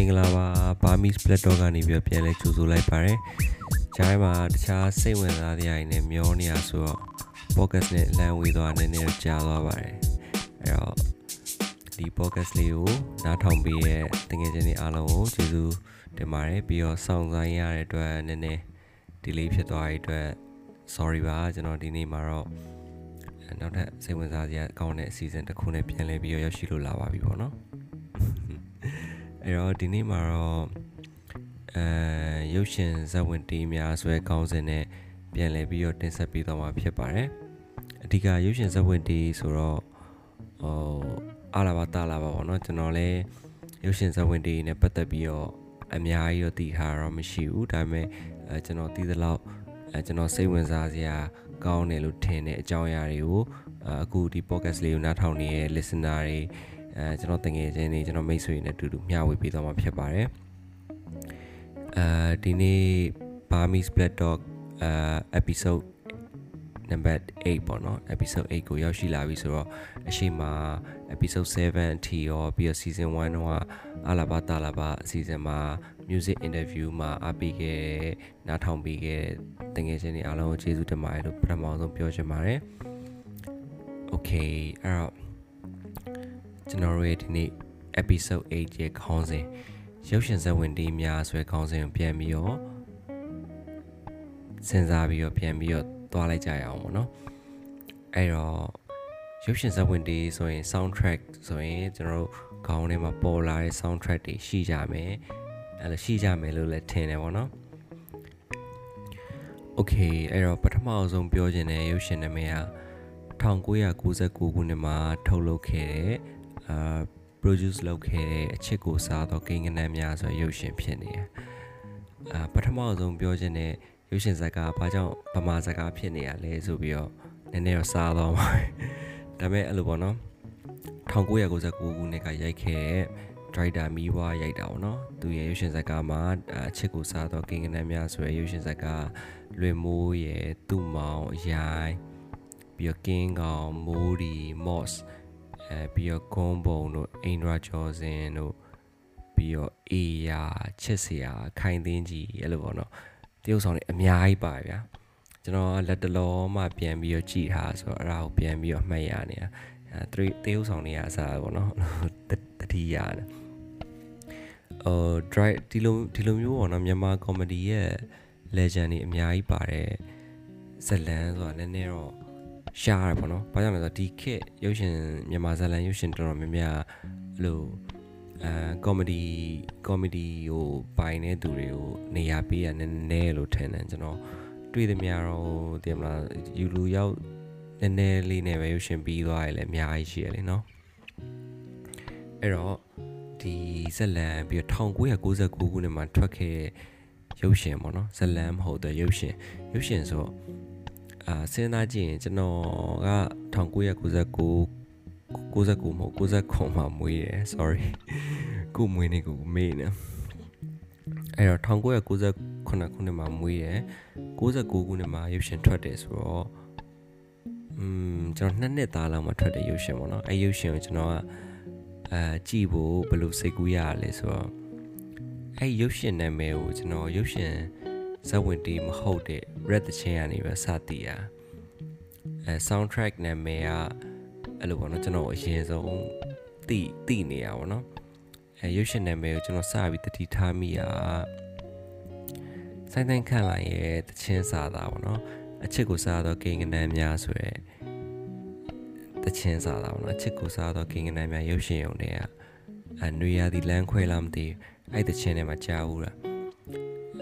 င်္ဂလာပါ Burmese Black Dog ကနေပြီးပြန်လဲကြိုဆိုလိုက်ပါတယ်။ဂျိုင်းမှာတခြားစိတ်ဝင်စားစရာတွေနဲ့မျောနေရဆိုတော့ podcast နဲ့လမ်းဝေးသွားနည်းနည်းကြားသွားပါတယ်။အဲ့တော့ဒီ podcast လေးကိုနားထောင်ပေးတဲ့တကယ်ချင်းတွေအားလုံးကိုကျေးဇူးတင်ပါတယ်ပြီးတော့စောင့်ဆိုင်ရတဲ့အတွက်နည်းနည်း delay ဖြစ်သွားတဲ့အတွက် sorry ပါကျွန်တော်ဒီနေ့မှာတော့နောက်ထပ်စိတ်ဝင်စားစရာကောင်းတဲ့အစီအစဉ်တစ်ခုနဲ့ပြန်လဲပြီးတော့ရောက်ရှိလို့လာပါပြီပေါ့နော် အဲ့တော့ဒီနေ့မှာတော့အဲရုပ်ရှင်ဇာတ်ဝင်တီးများဆွဲကောင်းစဉ်နဲ့ပြန်လဲပြီးတော့တင်ဆက်ပေးသွားမှာဖြစ်ပါတယ်အဓိကရုပ်ရှင်ဇာတ်ဝင်တီးဆိုတော့ဟိုအားလာပါတာလာပါပေါ့နော်ကျွန်တော်လည်းရုပ်ရှင်ဇာတ်ဝင်တီးနဲ့ပတ်သက်ပြီးတော့အများကြီးတော့တည်ထားတော့မရှိဘူးဒါပေမဲ့အဲကျွန်တော်တည်သလောက်အဲကျွန်တော်စိတ်ဝင်စားစရာကောင်းတယ်လို့ထင်တဲ့အကြောင်းအရာတွေကိုအခုဒီ podcast လေးကိုနားထောင်နေတဲ့ listener တွေ အဲကျွန်တော်တငယ်ချင်းတွေကျွန်တော်မိတ်ဆွေတွေနဲ့အတူတူမျှဝေပေးသွားမှာဖြစ်ပါတယ်အဲဒီနေ့ Burmese Black Dog အဲ episode number 8ပေါ့နော် episode 8ကိုရောက်ရှိလာပြီဆိုတော့အရှိမ episode 7အထိရောပြီးတော့ season 1တော့အလာဘာတာလာဘာ season မှာ music interview မှာအပေးခဲ့နားထောင်ပေးခဲ့တငယ်ချင်းတွေအားလုံးကိုကျေးဇူးတင်ပါတယ်လို့ပထမဆုံးပြောချင်ပါတယ် okay အဲ့တော့ ကျွန်တော်တို့ရဲ့ဒီနေ့ episode 8ရဲ့ခေါင်းစဉ်ရုပ်ရှင်ဇာတ်ဝင်တီးများဆိုတဲ့ခေါင်းစဉ်ကိုပြန်ပြီးတော့စဉ်းစားပြီးတော့ပြန်ပြီးတော့သွားလိုက်ကြရအောင်ပေါ့နော်အဲ့တော့ရုပ်ရှင်ဇာတ်ဝင်တီးဆိုရင် soundtrack ဆိုရင်ကျွန်တော်တို့ခေါင်းထဲမှာပေါ်လာတဲ့ soundtrack တွေရှိကြမယ်အဲ့လိုရှိကြမယ်လို့လည်းထင်တယ်ပေါ့နော် Okay အဲ့တော့ပထမအဆုံးပြောချင်တဲ့ရုပ်ရှင်နာမည်က1999ခုနှစ်မှာထုတ်လုပ်ခဲ့တဲ့ အာ produce လုပ်ခဲ့တဲ့အချစ်ကိုစားသောကိန်းကနန်းများဆိုရုပ်ရှင်ဖြစ်နေတယ်အာပထမဆုံးပြောချင်တဲ့ရုပ်ရှင်ဇာတ်ကဘာကြောင့်ဗမာဇာတ်ကဖြစ်နေရလဲဆိုပြီးတော့နည်းနည်းတော့စားသွားပါဒါပေမဲ့အဲ့လိုပေါ့နော်1999ခုနှစ်ကရိုက်ခဲ့တဲ့ driver မီးဝါရိုက်တာပေါ့နော်သူရဲ့ရုပ်ရှင်ဇာတ်ကမှာအချစ်ကိုစားသောကိန်းကနန်းများဆိုရရုပ်ရှင်ဇာတ်ကလွင်မိုးရဲ့သူ့မောင်ရိုင်းပြီးတော့ကင်းကောင်မိုးဒီမော့စ် အဲပြီးတော့ဂွန်ဘုံတို့အိန္ဒြာကျော်စင်တို့ပြီးတော့အေယာချစ်စရာခိုင်သင်းကြီးအဲ့လိုပေါ့နော်တရုပ်ဆောင်တွေအများကြီးပါဗျာကျွန်တော်လက်တလောမှပြန်ပြီးတော့ကြည်ထားဆိုတော့အဲ့ဒါကိုပြန်ပြီးတော့မှတ်ရနေတာအဲတရုပ်ဆောင်တွေကအစားပေါ့နော်တတိယတယ်အော် drive ဒီလိုဒီလိုမျိုးပေါ့နော်မြန်မာ comedy ရဲ့ legend တွေအများကြီးပါတဲ့ဇလန်းဆိုတာနည်းနည်းတော့ ရှားရပေါ့နော်။ဘာကြောင့်လဲဆိုတော့ဒီခေတ်ရုပ်ရှင်မြန်မာဇာတ်လမ်းရုပ်ရှင်တော်တော်များများအဲ့လိုအဲကောမဒီကောမဒီကိုပိုင်တဲ့သူတွေကိုနေရာပေးရနည်းနည်းလို့ထင်တယ်ကျွန်တော်တွေ့သမျှတော့တင်မလားယူလူရောက်နည်းနည်းလေးနဲ့ပဲရုပ်ရှင်ပြီးသွားရလဲအများကြီးရှိရလေနော်အဲ့တော့ဒီဇက်လန်ပြီးတော့1999ခုနှစ်မှာထွက်ခဲ့ရုပ်ရှင်ပေါ့နော်ဇက်လန်မဟုတ်တဲ့ရုပ်ရှင်ရုပ်ရှင်ဆိုတော့ အာစဉ်းစားကြည့်ရင်ကျွန်တော်က1999 99မဟုတ်99မှာမွေးတယ် sorry ကိုမွေးနေကိုမေးနေအဲ့တော့1999ခုနှစ်မှာမွေးတယ်69ခုနှစ်မှာရုပ်ရှင်ထွက်တယ်ဆိုတော့อืมကျွန်တော်နှစ်နှစ်သားလောက်မှထွက်တဲ့ရုပ်ရှင်ပေါ့နော်အဲ့ရုပ်ရှင်ကိုကျွန်တော်ကအဲကြည့်ဖို့ဘယ်လိုစိတ်ကူးရလဲဆိုတော့အဲ့ရုပ်ရှင်နာမည်ကိုကျွန်တော်ရုပ်ရှင် ဇက်ဝင်တီးမဟုတ်တဲ့ Red the Chain ကနေပဲစတည်ရအဲ soundtrack နာမည်ကအဲ့လိုပေါ့နော်ကျွန်တော်အရင်ဆုံးတိတိနေရပါတော့အဲရုပ်ရှင်နာမည်ကိုကျွန်တော်စပြီးတတိထားမိရစိုင်းတိုင်းခန့်လိုက်ရဲ့တချင်းစာသားပေါ့နော်အချစ်ကိုစားတော့ကိန်းကနန်းများဆိုရဲတချင်းစာသားပေါ့နော်အချစ်ကိုစားတော့ကိန်းကနန်းများရုပ်ရှင်ရုံတွေကအနွေရသည်လမ်းခွဲလာမသိအဲ့တချင်းထဲမှာကြားဦးတာ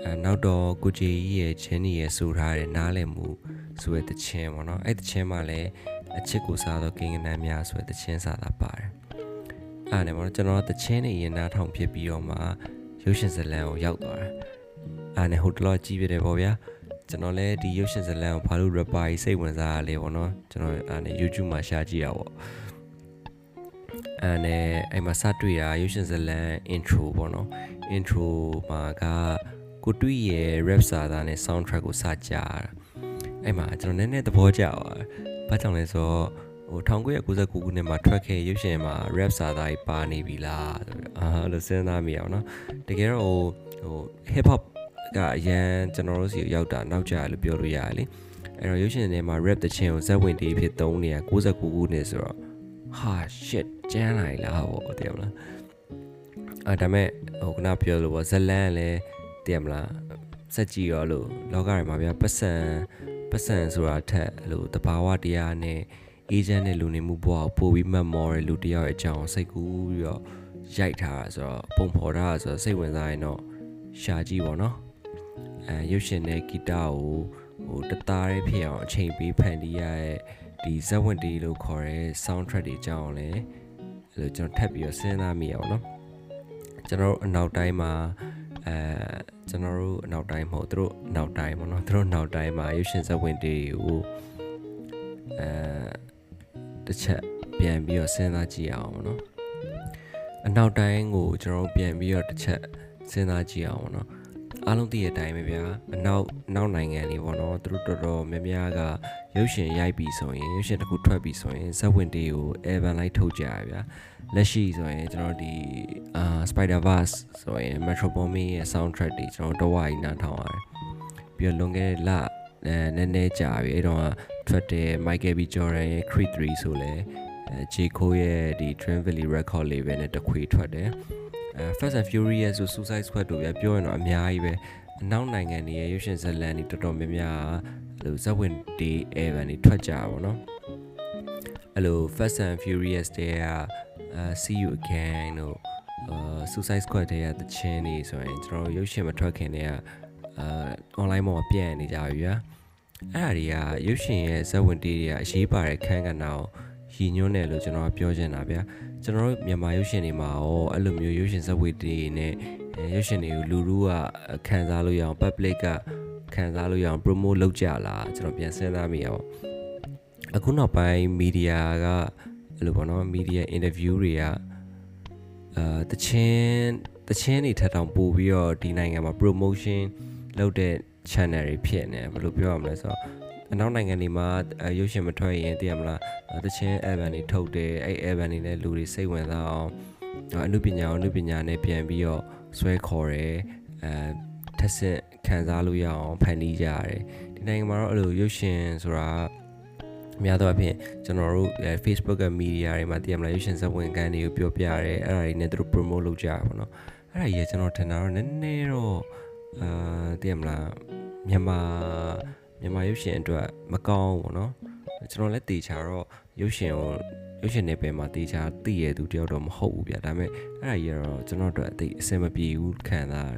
အဲနောက်တော့ကိုဂျီကြီးရဲ့ချင်းကြီးရဲ့ဆိုထားတဲ့နားလည်မှုဆိုတဲ့တခြင်းပေါ့နော်အဲ့တခြင်းမှလည်းအချစ်ကိုစားတော့ကိန်းကနန်းများဆိုတဲ့တခြင်းစာတာပါတယ်အဲ့ဒါနဲ့ပေါ့နော်ကျွန်တော်တခြင်းနေရင်နားထောင်ဖြစ်ပြီးတော့မှရုပ်ရှင်ဇလံကိုရောက်သွားတယ်အဲ့နဲ့ဟိုတလောကြည့်ပြတယ်ပေါ့ဗျာကျွန်တော်လည်းဒီရုပ်ရှင်ဇလံကိုဘာလို့ rapper ကြီးစိတ်ဝင်စားရလဲပေါ့နော်ကျွန်တော်အဲ့နဲ့ YouTube မှာရှာကြည့်ရပါပေါ့အဲ့နဲ့အဲ့မှာစတွေ့တာရုပ်ရှင်ဇလံ intro ပေါ့နော် intro မှာက ကိုတွီရဲ့ rap စာသားနဲ့ soundtrack ကိုစကြားအဲ့မှာကျွန်တော်နည်းနည်းသဘောကျသွားဘာကြောင့်လဲဆိုတော့ဟို1999ခုနှစ်မှာထွက်ခဲ့ရုပ်ရှင်မှာ rap စာသားကြီးပါနေပြီလားဆိုပြီးအာလို့စဉ်းစားမိအောင်နော်တကယ်တော့ဟိုဟို hip hop ကအရန်ကျွန်တော်တို့စီရောက်တာနောက်ကျလို့ပြောလို့ရတယ်လေအဲ့တော့ရုပ်ရှင်ထဲမှာ rap တခြင်းကိုဇက်ဝင်တီးဖြစ်သုံးနေရ69ခုနှစ်ဆိုတော့ဟာ shit ကျန်းလာလားဟောတည်မလားအဲဒါမဲ့ဟိုခုနပြောလို့ပေါ့ဇလန်လည်း တည်မလားစက်ကြည့်ရောလို့လောကရမှာဗျာပတ်စံပတ်စံဆိုတာထက်အဲ့လိုတဘာဝတရားနဲ့အေဂျင့်နဲ့လူနေမှုဘဝကိုပို့ပြီးမှတ်မော်တဲ့လူတယောက်ရဲ့အကြောင်းစိတ်ကူးပြီးတော့ရိုက်ထားတာဆိုတော့ပုံဖော်ထားတာဆိုတော့စိတ်ဝင်စားရင်တော့ရှာကြည့်ပါတော့အဲရုပ်ရှင်နဲ့ဂီတကိုဟိုတသားလေးဖြစ်အောင်အချိန်ပေးဖန်တီးရတဲ့ဒီဇက်ဝင်တီလို့ခေါ်တဲ့ soundtrack တွေအကြောင်းလည်းအဲ့လိုကျွန်တော်ထပ်ပြီးတော့စဉ်းစားမိအောင်နော်ကျွန်တော်တို့အနောက်တိုင်းမှာ အဲကျွန်တော်တို့အနောက်တိုင်းမဟုတ်သူတို့အနောက်တိုင်းပေါ့နော်သူတို့အနောက်တိုင်းမှာရုပ်ရှင်ဇက်ဝင်တီကိုအဲတစ်ချက်ပြန်ပြီးတော့စဉ်းစားကြည့်အောင်ပေါ့နော်အနောက်တိုင်းကိုကျွန်တော်တို့ပြန်ပြီးတော့တစ်ချက်စဉ်းစားကြည့်အောင်ပေါ့နော် အားလုံးသိတဲ့အတိုင်းပဲဗျာအနောက်နောက်နိုင်ငံတွေပေါ့နော်သူတို့တော်တော်များများကရုပ်ရှင်ရိုက်ပြီးဆိုရင်ရုပ်ရှင်တစ်ခုထွက်ပြီးဆိုရင်ဇက်ဝင်တေးကို Evan လိုက်ထုတ်ကြရဗျာလက်ရှိဆိုရင်ကျွန်တော်ဒီအာ Spider Verse ဆိုရင် Metro Boomin ရဲ့ soundtrack တွေကျွန်တော်တော့ဝိုင်းနားထောင်ရတယ်ပြီးတော့လွန်ခဲ့တဲ့လအဲနည်းနည်းကြာပြီအဲ့တော့ထွက်တဲ့ Michael B Jordan ရဲ့ Creed 3ဆိုလဲအဲ J Cole ရဲ့ဒီ Dream Valley Record label နဲ့တခွေထွက်တယ်အဲ Fast and Furious ဆို Suicide Squad တို့ပြပြောရင်တော့အများကြီးပဲအနောက်နိုင်ငံတွေရဲ့ရုပ်ရှင်ဇာတ်လမ်းတွေတော်တော်များများအဲ့လိုဇက်ဝင်ဒီ Evan တွေထွက်ကြပါတော့အဲ့လို Fast and Furious တွေက uh, See You Again တို့ uh, Suicide Squad တွေကတချင်းတွေဆိုရင်ကျွန်တော်ရုပ်ရှင်မထွက်ခင်တည်းကအာ online မှာပြန့်နေကြပြီဗျာအဲ့ဒါတွေကရုပ်ရှင်ရဲ့ဇက်ဝင်တီးတွေကအရေးပါတဲ့ခန်းကဏ္ဍကို ရည်ညွှန်းတယ်လို့ကျွန်တော်ပြောချင်တာဗျာကျွန်တော်တို့မြန်မာရုပ်ရှင်တွေမှာရောအဲ့လိုမျိုးရုပ်ရှင်ဇက်ဝင်တီးတွေနဲ့ရုပ်ရှင်တွေကိုလူလူကခံစားလို့ရအောင် public ကခံစားလို့ရအောင် promote လုပ်ကြလားကျွန်တော်ပြန်စဉ်းစားမိရအောင်အခုနောက်ပိုင်း media ကအဲ့လိုပေါ့နော် media interview တွေကအာတချင်းတချင်းတွေထပ်တောင်ပို့ပြီးတော့ဒီနိုင်ငံမှာ promotion လုပ်တဲ့ channel တွေဖြစ်နေဘယ်လိုပြောရမလဲဆိုတော့ အနောက်နိုင်ငံတွေမှာရုပ်ရှင်မထွက်ရင်သိရမလားတချင်း album တွေထုတ်တယ်အဲ့ album တွေနဲ့လူတွေစိတ်ဝင်စားအောင်အမှုပညာအမှုပညာနဲ့ပြန်ပြီးတော့ဆွဲခေါ်တယ်အဲထက်ဆင့်ခံစားလို့ရအောင်ဖန်တီးကြရတယ်ဒီနိုင်ငံမှာတော့အဲ့လိုရုပ်ရှင်ဆိုတာအများသောအားဖြင့်ကျွန်တော်တို့ Facebook က media တွေမှာတည်ရမလားရုပ်ရှင်ဇာတ်ဝင်ကန်းတွေကိုပြောပြရတယ်အဲ့ဒါတွေနဲ့သူတို့ promote လုပ်ကြရပါတော့အဲ့ဒါကြီးကကျွန်တော်ထင်တာတော့နည်းနည်းတော့အာတည်ရမလားမြန်မာ မြန်မာရုပ်ရှင်အတွက်မကောင်းဘူးเนาะကျွန်တော်လည်းတေချာတော့ရုပ်ရှင်ကိုရုပ်ရှင်နယ်ပယ်မှာတေချာသိရသူတယောက်တော့မဟုတ်ဘူးဗျာဒါပေမဲ့အဲ့ဒါကြီးကတော့ကျွန်တော်တို့အသိအဆင်မပြေဘူးခံစားရ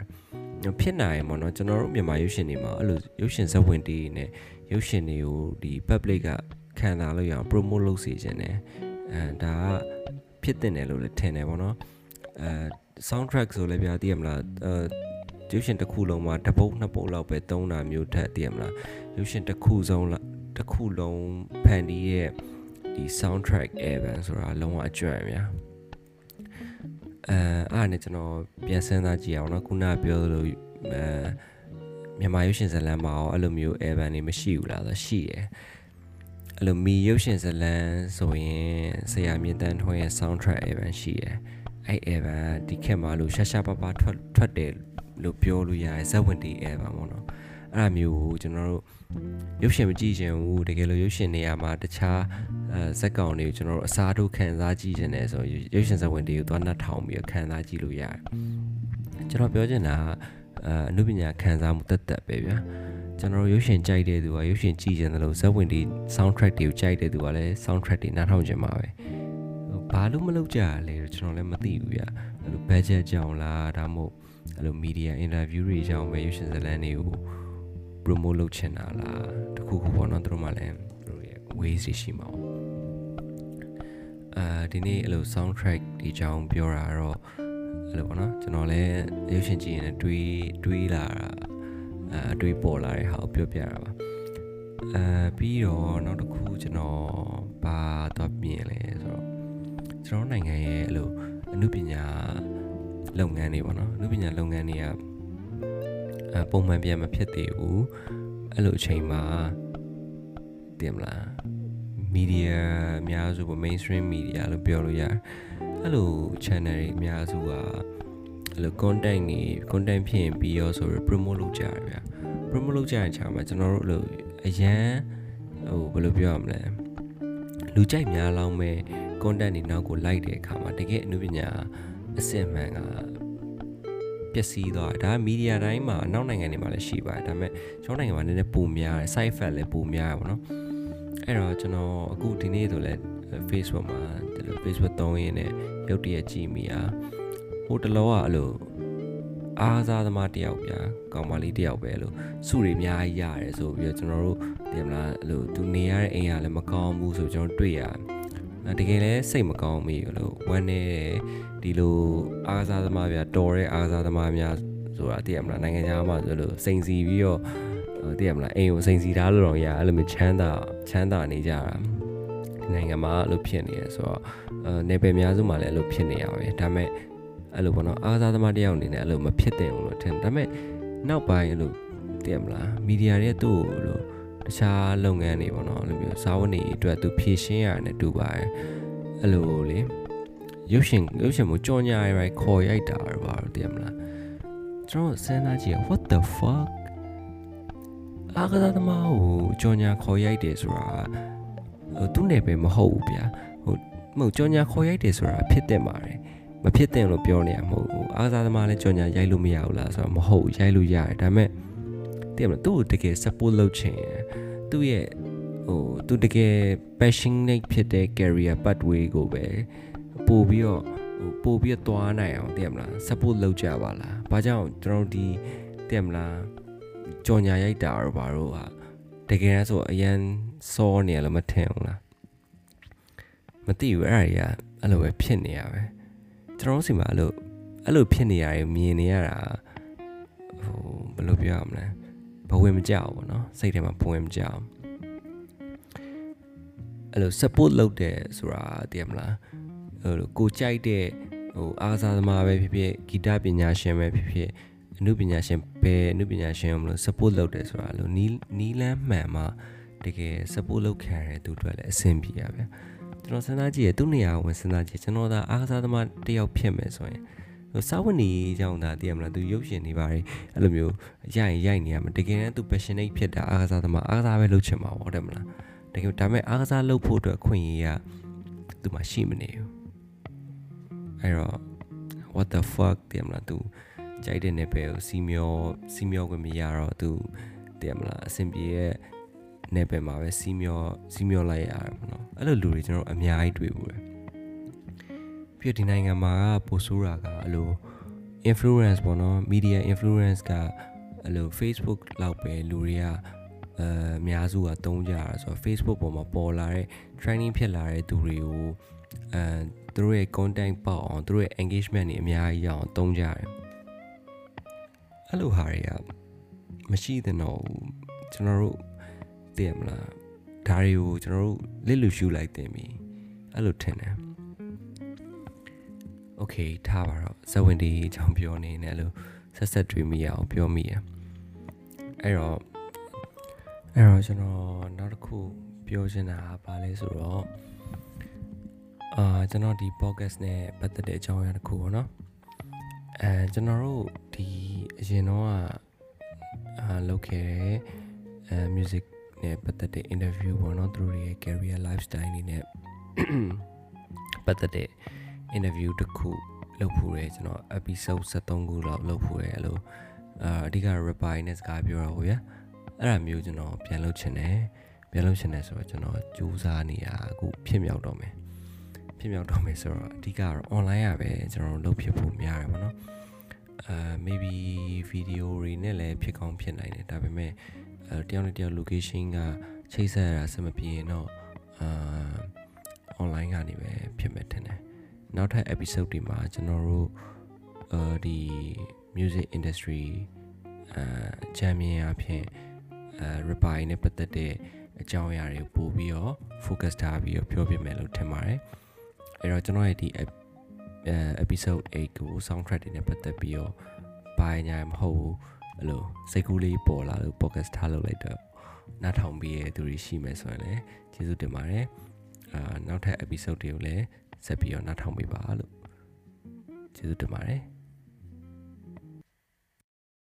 တယ်ဖြစ်နိုင်ရင်ပေါ့နော်ကျွန်တော်တို့မြန်မာရုပ်ရှင်တွေမှာအဲ့လိုရုပ်ရှင်ဇာတ်ဝင်တီးနေရုပ်ရှင်တွေကိုဒီ public ကခံစားလို့ရအောင် promote လုပ်စေခြင်းတယ်အဲဒါကဖြစ်တင်တယ်လို့လည်းထင်တယ်ပေါ့နော်အဲ soundtrack ဆိုလည်းပြသိရမလားအဲ ရုပ်ရှင်တစ်ခုလုံးမှာတစ်ပုတ်နှစ်ပုတ်လောက်ပဲသုံးတာမျိုးထက်သိရမလားရုပ်ရှင်တစ်ခုစုံတစ်ခုလုံးဖန်တီးရဲ့ဒီ soundtrack album ဆိုတာလုံးဝအကျွမ်းများအဲအားနဲ့ကျွန်တော်ပြန်စဉ်းစားကြည့်အောင်နော်ခုနပြောသလိုအဲမြန်မာရုပ်ရှင်ဇာတ်လမ်းမှာရောအဲ့လိုမျိုး album တွေမရှိဘူးလားဆိုရှိတယ်အဲ့လိုမီရုပ်ရှင်ဇာတ်လမ်းဆိုရင်ဆရာမြင့်တန်းထွန်းရဲ့ soundtrack album ရှိတယ်အဲ့ album ဒီခေတ်မှာလို့ရှာရှာပါပါထွက်ထွက်တယ် လို့ပြောလို့ရတယ်ဇက်ဝင်တီ album ပေါ့နော်အဲ့ဒါမျိုးကိုကျွန်တော်တို့ရုပ်ရှင်မကြည့်ချင်ဘူးတကယ်လို့ရုပ်ရှင်နေရာမှာတခြားအဲဇက်ကောင်တွေကိုကျွန်တော်တို့အစားထိုးခံစားကြည့်ချင်တယ်ဆိုရုပ်ရှင်ဇက်ဝင်တွေကိုသွားနှက်ထောင်ပြီးခံစားကြည့်လို့ရတယ်ကျွန်တော်ပြောချင်တာအဲအနုပညာခံစားမှုတက်တက်ပဲဗျာကျွန်တော်တို့ရုပ်ရှင်ကြိုက်တဲ့သူကရုပ်ရှင်ကြည့်ချင်တယ်လို့ဇက်ဝင်တွေ soundtrack တွေကိုကြိုက်တဲ့သူကလည်း soundtrack တွေနားထောင်ချင်ပါပဲဘာလို့မလုပ်ကြရလဲကျွန်တော်လည်းမသိဘူးဗျအဲ့လို budget ကြောင့်လားဒါမှမဟုတ် အဲ့လို media interview တွေကြောင့်ပဲရုပ်ရှင်ဇာတ်လမ်းတွေကို promote လုပ်ချင်တာလားတခုခုပေါ့နော်သူတို့မှလည်းသူတို့ရဲ့ ways တွေရှိမှာပေါ့အာဒီနေ့အဲ့လို soundtrack ဒီကြောင်းပြောတာတော့အဲ့လိုပေါ့နော်ကျွန်တော်လည်းရုပ်ရှင်ကြည့်ရင်တွေးတွေးလာတာအတွေးပေါ်လာတဲ့ဟာကိုပြောပြတာပါအဲပြီးတော့နောက်တစ်ခုကျွန်တော်ဘာတော့မြင်လဲဆိုတော့ကျွန်တော်နိုင်ငံရဲ့အဲ့လိုအမှုပညာ လုပ်ငန်းတွေပေါ့နော်အမှုပညာလုပ်ငန်းတွေကအဲပုံမှန်ပြန်မဖြစ်သေးဘူးအဲ့လိုအချိန်မှာတင်မလား media အများစုပေါ့ mainstream media လို့ပြောလို့ရတယ်အဲ့လို channel တွေအများစုကအဲ့လို content တွေ content ဖြစ်ရင်ပြီးရောဆိုတော့ promote လုပ်ကြရဗျာ promote လုပ်ကြတဲ့ခြားမှာကျွန်တော်တို့အဲ့လိုအရန်ဟိုဘယ်လိုပြောရမလဲလူကြိုက်များလောင်းမဲ့ content တွေနောက်ကိုလိုက်တဲ့အခါမှာတကယ်အနုပညာ အစစ်မှန်ကပျက်စီးသွားတယ်ဒါကမီဒီယာတိုင်းမှာနောက်နိုင်ငံတွေမှာလည်းရှိပါတယ်ဒါပေမဲ့ကျွန်တော်နိုင်ငံမှာနည်းနည်းပုံများတယ် side effect လည်းပုံများရပါတော့အဲ့တော့ကျွန်တော်အခုဒီနေ့ဆိုလဲ Facebook မှာဒီလို Facebook သုံးရင်းနဲ့ရုပ်တရက်ကြည့်မိอ่ะဟိုတလောကအဲ့လိုအားစားသမားတယောက်ပြကောင်မလေးတယောက်ပဲလို့စုတွေအများကြီးရတယ်ဆိုပြီးတော့ကျွန်တော်တို့တင်မလားအဲ့လိုသူနေရတဲ့အိမ်ကလည်းမကောင်းဘူးဆိုကျွန်တော်တွေ့ရတယ်တကယ်လဲစိတ်မကောင်းမိဘူးလို့ဝမ်းနေတယ် ဒီလိုအားစားသမားပြတော်တဲ့အားစားသမားများဆိုတာသိရမလားနိုင်ငံခြားမှာဆိုလို့စိန်စီပြီးတော့သိရမလားအိမ်ကိုစိန်စီထားလို့တော့ရအဲ့လိုမျိုးချမ်းသာချမ်းသာနေကြတာနိုင်ငံမှာအဲ့လိုဖြစ်နေရဆိုတော့အဲနေပယ်များစုမှာလည်းအဲ့လိုဖြစ်နေရပါပဲဒါပေမဲ့အဲ့လိုပေါ့နော်အားစားသမားတယောက်အနေနဲ့အဲ့လိုမဖြစ်တဲ့ဘူးလို့ထင်ဒါပေမဲ့နောက်ပိုင်းအဲ့လိုသိရမလားမီဒီယာတွေသူ့ကိုလို့တခြားလုပ်ငန်းတွေပေါ့နော်အဲ့လိုမျိုးစာဝန်တွေအတွက်သူဖြည့်ရှင်းရတယ်တူပါတယ်အဲ့လိုလေ ရုပ်ရှင်ရုပ်ရှင်မျိုးကြော်ညာရိုက်ခေါ်ရိုက်တာတော့ပါတော့သိရမလားကျွန်တော်စဉ်းစားကြည့် what the fuck အားကစားသမားကိုကြော်ညာခေါ်ရိုက်တယ်ဆိုတာဟိုသူ့နယ်ပယ်မဟုတ်ဘူးဗျာဟိုမဟုတ်ကြော်ညာခေါ်ရိုက်တယ်ဆိုတာဖြစ်တဲ့ပါတယ်မဖြစ်တဲ့လို့ပြောနေရမဟုတ်ဘူးအားကစားသမားလည်းကြော်ညာရိုက်လို့မရဘူးလားဆိုတော့မဟုတ်ရိုက်လို့ရတယ်ဒါပေမဲ့သိရမလားသူ့ကိုတကယ် support လုပ်ချင်သူ့ရဲ့ဟိုသူတကယ် passionate ဖြစ်တဲ့ career pathway ကိုပဲ ပို့ပြီးတော့ဟိုပို့ပြီးတော့သွားနိုင်အောင်သိရမလား support လုပ်ကြပါလားဘာကြောင့်ကျွန်တော်ဒီသိရမလားကြော်ညာရိုက်တာတော့ဘာလို့ဟာတကယ်ဆိုအရန်စောနေရလို့မထင်ဘူးလားမသိဘူးအဲ့ဒါကြီးကအဲ့လိုပဲဖြစ်နေရပဲကျွန်တော်စီမှာအဲ့လိုအဲ့လိုဖြစ်နေရတယ်မြင်နေရတာဟိုဘယ်လိုပြောရမလဲဘဝင်မကြောက်ဘူးเนาะစိတ်ထဲမှာဘဝင်မကြောက်အဲ့လို support လုပ်တယ်ဆိုတာသိရမလား ဟိုကိုကြိုက်တဲ့ဟိုအားစားသမားပဲဖြစ်ဖြစ်ဂီတပညာရှင်ပဲဖြစ်ဖြစ်အမှုပညာရှင်ပဲအမှုပညာရှင်မလို့ support လုပ်တယ်ဆိုတာလို့နီးနီးလန်းမှန်မှတကယ် support လုပ်ခံရတဲ့သူတွေလည်းအဆင်ပြေရဗျကျွန်တော်စဉ်းစားကြည့်ရသူ့နေရာဝင်စဉ်းစားကြည့်ကျွန်တော်သာအားကစားသမားတယောက်ဖြစ်မယ်ဆိုရင်ဟိုစာဝတ်နေကြောင်းသာတည်ရမလားသူရုပ်ရှင်နေပါလေအဲ့လိုမျိုးရိုက်ရိုက်နေရမှာတကယ်တမ်းသူ passionate ဖြစ်တာအားကစားသမားအားကစားပဲလုပ်ချင်မှာပေါ့တယ်မလားတကယ်ဒါပေမဲ့အားကစားလုပ်ဖို့အတွက်ခွင့်ရရသူမှရှိမနေဘူး အဲ့တော့ what the fuck တည်မလားသူကြိုက်တဲ့နယ်ပယ်ကိုစီမျောစီမျောခွင့်မရတော့သူတည်မလားအဆင်ပြေရဲ့နယ်ပယ်မှာပဲစီမျောစီမျောလိုက်ရတာပေါ့နော်အဲ့လိုလူတွေကျွန်တော်အများကြီးတွေ့ဘူးပဲပြီးဒီနိုင်ငံမှာကပိုဆိုးတာကအဲ့လို influence ပေါ့နော် media influence ကအဲ့လို Facebook လောက်ပဲလူတွေကအဲအများစုကတုံးကြတာဆိုတော့ Facebook ပေါ်မှာပေါ်လာတဲ့ training ဖြစ်လာတဲ့သူတွေကိုအဲ သူတို့ရဲ့ content ပေါက်အောင်သူတို့ရဲ့ engagement တွေအများကြီးအောင်တုံးကြတယ်အဲ့လိုဟာတွေကမရှိတဲ့တော့ကျွန်တော်တို့သိရမလားဒါတွေကိုကျွန်တော်တို့လစ်လူရှုလိုက်တင်ပြီအဲ့လိုထင်တယ်โอเคထားပါတော့ဇဝင်ဒီအကြောင်းပြောနေတယ်လို့ဆက်ဆက်တွေ့မိရအောင်ပြောမိရအဲ့တော့အဲ့တော့ကျွန်တော်နောက်တစ်ခုပြောချင်တာကဘာလဲဆိုတော့ အာကျွန်တော်ဒီ podcast နဲ့ပတ်သက်တဲ့အကြောင်းအရာတစ်ခုပေါ့နော်အဲကျွန်တော်တို့ဒီအရင်တော့အာလုပ်ခဲ့တဲ့အဲ music နဲ့ပတ်သက်တဲ့ interview ပေါ့နော်သူတို့ရဲ့ career lifestyle နေနဲ့ပတ်သက်တဲ့ interview တစ်ခုလုပ်ဖို့ရဲကျွန်တော် episode 73ခုလောက်လုပ်ဖို့ရဲအဲ့လိုအာအဓိက reply နဲ့စကားပြောတာပေါ့ဗျာအဲ့ဒါမျိုးကျွန်တော်ပြန်လုပ်ချင်တယ်ပြန်လုပ်ချင်တယ်ဆိုတော့ကျွန်တော်စူးစမ်းနေရအခုဖြစ်မြောက်တော့မယ် ဖြစ်မြောက်တော့မယ်ဆိုတော့အဓိကတော့ online ရပဲကျွန်တော်လုပ်ဖြစ်ဖို့များတယ်ပေါ့နော်အာ maybe video တွေနဲ့လည်းဖြစ်ကောင်းဖြစ်နိုင်တယ်ဒါပေမဲ့အဲတယောက်နဲ့တယောက် location ကချိတ်ဆက်ရတာစမပြေရင်တော့အာ online ကနေပဲဖြစ်မယ်ထင်တယ်နောက်ထပ် episode တွေမှာကျွန်တော်တို့အဲဒီ music industry အဲချန်ပီယံအဖြစ်အဲ reply နဲ့ပတ်သက်တဲ့အကြောင်းအရာတွေပို့ပြီးတော့ focus ထားပြီးတော့ပြောပြမယ်လို့ထင်ပါတယ် အဲ့တော့ကျွန်တော်ရဲ့ဒီ episode 8ကို soundtrack တွေနဲ့ပတ်သက်ပြီးတော့ဘာညာမဟုတ်ဘူးအဲ့လိုစိတ်ကူးလေးပေါ်လာလို့ podcast ထားလုပ်လိုက်တော့နားထောင်ပြီးရတဲ့သူတွေရှိမယ်ဆိုရင်လည်းကျေးဇူးတင်ပါတယ်အာနောက်ထပ် episode တွေကိုလည်းဆက်ပြီးတော့နားထောင်ပေးပါလို့ကျေးဇူးတင်ပါတယ်